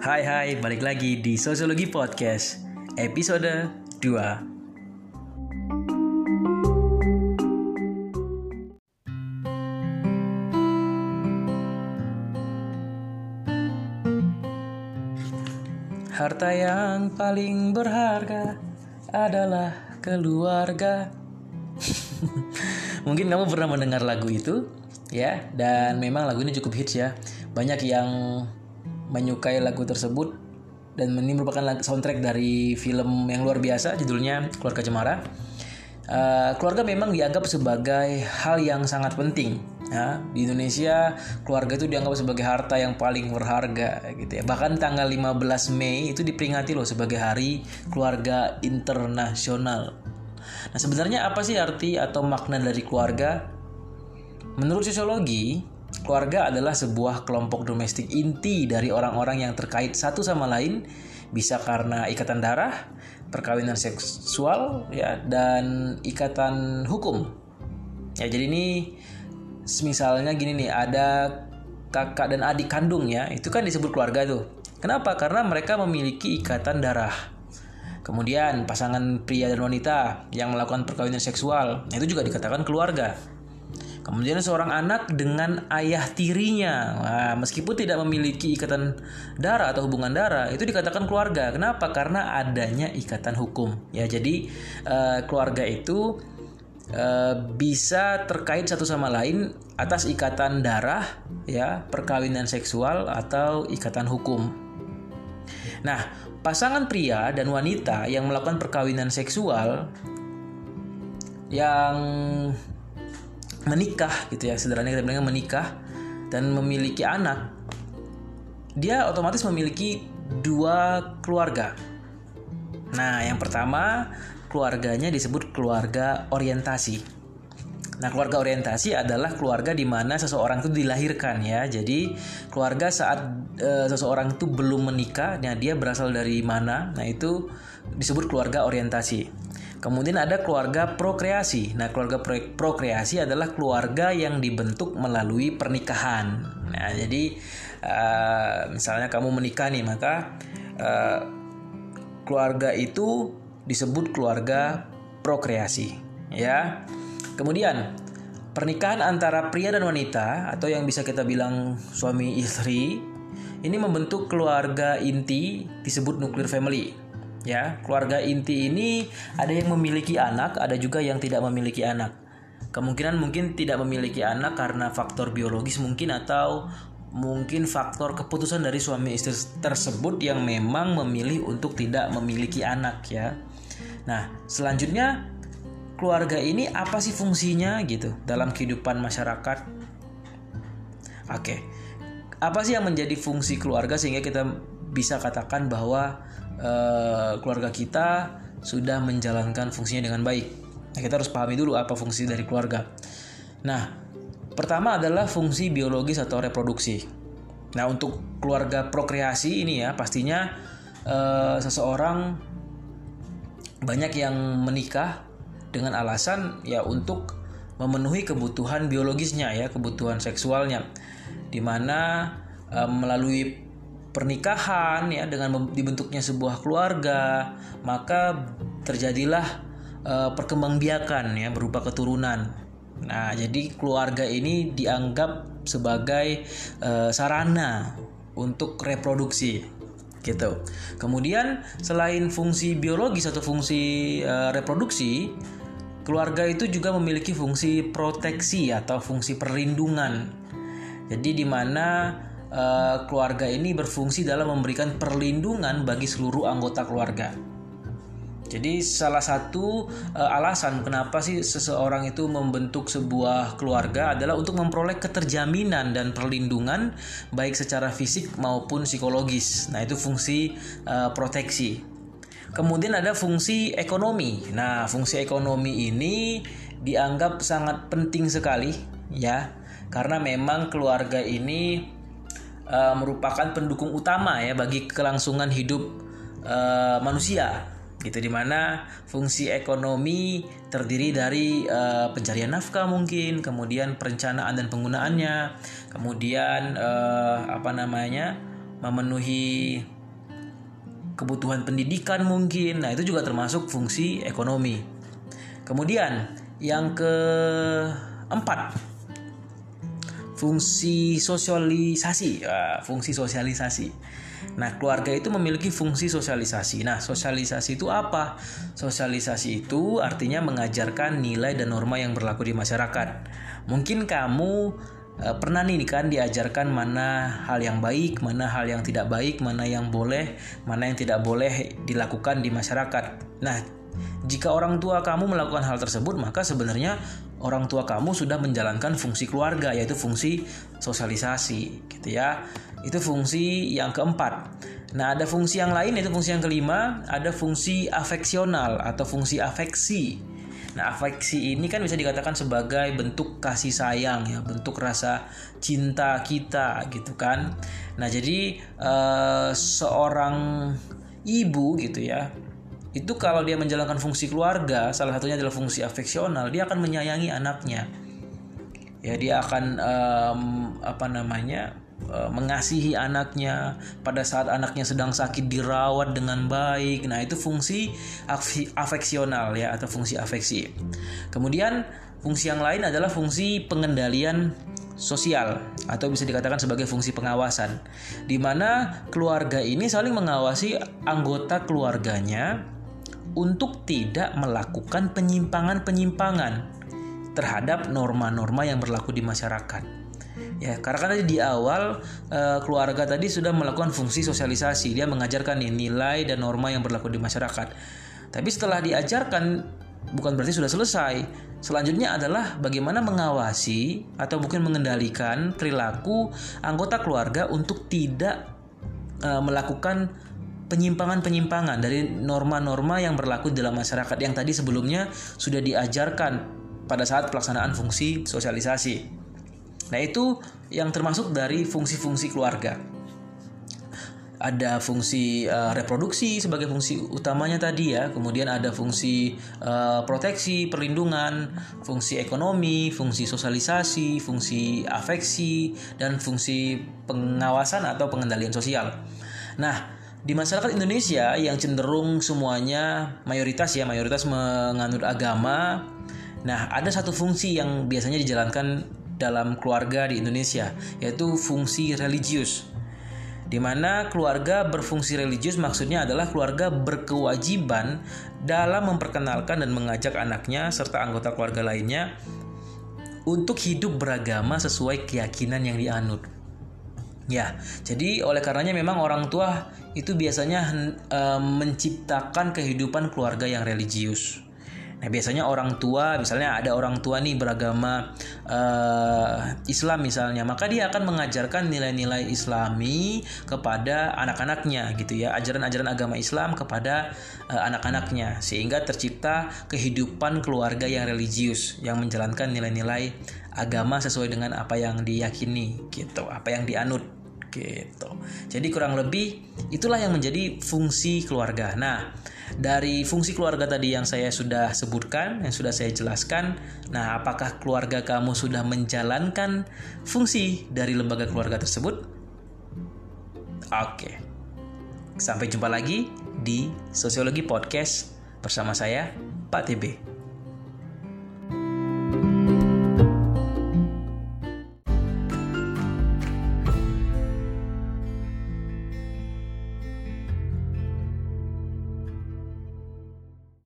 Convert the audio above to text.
Hai hai, balik lagi di Sosiologi Podcast Episode 2 Harta yang paling berharga adalah keluarga. Mungkin kamu pernah mendengar lagu itu ya. Dan memang lagu ini cukup hits ya. Banyak yang menyukai lagu tersebut dan ini merupakan soundtrack dari film yang luar biasa judulnya Keluarga Cemara. Uh, keluarga memang dianggap sebagai hal yang sangat penting ya. Di Indonesia keluarga itu dianggap sebagai harta yang paling berharga gitu ya. Bahkan tanggal 15 Mei itu diperingati loh sebagai hari keluarga internasional. Nah sebenarnya apa sih arti atau makna dari keluarga? Menurut sosiologi Keluarga adalah sebuah kelompok domestik inti dari orang-orang yang terkait satu sama lain, bisa karena ikatan darah, perkawinan seksual, ya, dan ikatan hukum. Ya, jadi ini misalnya gini nih, ada kakak dan adik kandung ya, itu kan disebut keluarga tuh. Kenapa? Karena mereka memiliki ikatan darah. Kemudian pasangan pria dan wanita yang melakukan perkawinan seksual, itu juga dikatakan keluarga. Kemudian seorang anak dengan ayah tirinya, nah, meskipun tidak memiliki ikatan darah atau hubungan darah, itu dikatakan keluarga. Kenapa? Karena adanya ikatan hukum. Ya, jadi uh, keluarga itu uh, bisa terkait satu sama lain atas ikatan darah, ya, perkawinan seksual atau ikatan hukum. Nah, pasangan pria dan wanita yang melakukan perkawinan seksual yang menikah gitu ya sederhananya kita bilang menikah dan memiliki anak dia otomatis memiliki dua keluarga nah yang pertama keluarganya disebut keluarga orientasi Nah, keluarga orientasi adalah keluarga di mana seseorang itu dilahirkan ya. Jadi, keluarga saat e, seseorang itu belum menikah, nah dia berasal dari mana? Nah, itu disebut keluarga orientasi. Kemudian ada keluarga prokreasi. Nah, keluarga pro prokreasi adalah keluarga yang dibentuk melalui pernikahan. Nah, jadi uh, misalnya kamu menikah nih, maka uh, keluarga itu disebut keluarga prokreasi, ya. Kemudian pernikahan antara pria dan wanita atau yang bisa kita bilang suami istri ini membentuk keluarga inti disebut nuclear family ya keluarga inti ini ada yang memiliki anak ada juga yang tidak memiliki anak. Kemungkinan mungkin tidak memiliki anak karena faktor biologis mungkin atau mungkin faktor keputusan dari suami istri tersebut yang memang memilih untuk tidak memiliki anak ya. Nah selanjutnya keluarga ini apa sih fungsinya gitu dalam kehidupan masyarakat? Oke apa sih yang menjadi fungsi keluarga sehingga kita bisa katakan bahwa uh, keluarga kita sudah menjalankan fungsinya dengan baik. Nah, kita harus pahami dulu apa fungsi dari keluarga. Nah, pertama adalah fungsi biologis atau reproduksi. Nah, untuk keluarga prokreasi ini ya, pastinya uh, seseorang banyak yang menikah dengan alasan ya untuk memenuhi kebutuhan biologisnya ya, kebutuhan seksualnya. Di mana uh, melalui pernikahan ya dengan dibentuknya sebuah keluarga maka terjadilah uh, perkembangbiakan ya berupa keturunan. Nah, jadi keluarga ini dianggap sebagai uh, sarana untuk reproduksi gitu. Kemudian selain fungsi biologis atau fungsi uh, reproduksi, keluarga itu juga memiliki fungsi proteksi atau fungsi perlindungan. Jadi di mana uh, keluarga ini berfungsi dalam memberikan perlindungan bagi seluruh anggota keluarga. Jadi salah satu uh, alasan kenapa sih seseorang itu membentuk sebuah keluarga adalah untuk memperoleh keterjaminan dan perlindungan baik secara fisik maupun psikologis. Nah, itu fungsi uh, proteksi. Kemudian ada fungsi ekonomi. Nah, fungsi ekonomi ini dianggap sangat penting sekali ya, karena memang keluarga ini uh, merupakan pendukung utama ya bagi kelangsungan hidup uh, manusia gitu di mana fungsi ekonomi terdiri dari uh, pencarian nafkah mungkin kemudian perencanaan dan penggunaannya kemudian uh, apa namanya memenuhi kebutuhan pendidikan mungkin. Nah, itu juga termasuk fungsi ekonomi. Kemudian yang keempat, fungsi sosialisasi. Ya, fungsi sosialisasi. Nah, keluarga itu memiliki fungsi sosialisasi. Nah, sosialisasi itu apa? Sosialisasi itu artinya mengajarkan nilai dan norma yang berlaku di masyarakat. Mungkin kamu Eh, pernah nih kan diajarkan mana hal yang baik, mana hal yang tidak baik, mana yang boleh, mana yang tidak boleh dilakukan di masyarakat. Nah, jika orang tua kamu melakukan hal tersebut, maka sebenarnya orang tua kamu sudah menjalankan fungsi keluarga yaitu fungsi sosialisasi, gitu ya. Itu fungsi yang keempat. Nah, ada fungsi yang lain yaitu fungsi yang kelima, ada fungsi afeksional atau fungsi afeksi. Nah, afeksi ini kan bisa dikatakan sebagai bentuk kasih sayang ya, bentuk rasa cinta kita gitu kan. Nah, jadi uh, seorang ibu gitu ya, itu kalau dia menjalankan fungsi keluarga, salah satunya adalah fungsi afeksional, dia akan menyayangi anaknya. Ya, dia akan um, apa namanya? Eh, mengasihi anaknya pada saat anaknya sedang sakit dirawat dengan baik. Nah, itu fungsi afeksional ya atau fungsi afeksi. Kemudian fungsi yang lain adalah fungsi pengendalian sosial atau bisa dikatakan sebagai fungsi pengawasan di mana keluarga ini saling mengawasi anggota keluarganya untuk tidak melakukan penyimpangan-penyimpangan terhadap norma-norma yang berlaku di masyarakat. Ya, karena kan tadi di awal uh, keluarga tadi sudah melakukan fungsi sosialisasi, dia mengajarkan nih, nilai dan norma yang berlaku di masyarakat. Tapi setelah diajarkan bukan berarti sudah selesai. Selanjutnya adalah bagaimana mengawasi atau mungkin mengendalikan perilaku anggota keluarga untuk tidak uh, melakukan penyimpangan-penyimpangan dari norma-norma yang berlaku dalam masyarakat yang tadi sebelumnya sudah diajarkan pada saat pelaksanaan fungsi sosialisasi. Nah, itu yang termasuk dari fungsi-fungsi keluarga. Ada fungsi uh, reproduksi sebagai fungsi utamanya tadi ya, kemudian ada fungsi uh, proteksi, perlindungan, fungsi ekonomi, fungsi sosialisasi, fungsi afeksi, dan fungsi pengawasan atau pengendalian sosial. Nah, di masyarakat Indonesia yang cenderung semuanya mayoritas ya mayoritas menganut agama. Nah, ada satu fungsi yang biasanya dijalankan dalam keluarga di Indonesia, yaitu fungsi religius. Di mana keluarga berfungsi religius maksudnya adalah keluarga berkewajiban dalam memperkenalkan dan mengajak anaknya serta anggota keluarga lainnya untuk hidup beragama sesuai keyakinan yang dianut. Ya, jadi oleh karenanya memang orang tua itu biasanya e, menciptakan kehidupan keluarga yang religius. Nah biasanya orang tua, misalnya ada orang tua nih beragama uh, Islam misalnya, maka dia akan mengajarkan nilai-nilai Islami kepada anak-anaknya gitu ya, ajaran-ajaran agama Islam kepada uh, anak-anaknya, sehingga tercipta kehidupan keluarga yang religius yang menjalankan nilai-nilai agama sesuai dengan apa yang diyakini gitu, apa yang dianut gitu. Jadi kurang lebih itulah yang menjadi fungsi keluarga. Nah, dari fungsi keluarga tadi yang saya sudah sebutkan, yang sudah saya jelaskan, nah apakah keluarga kamu sudah menjalankan fungsi dari lembaga keluarga tersebut? Oke. Sampai jumpa lagi di Sosiologi Podcast bersama saya, Pak TB.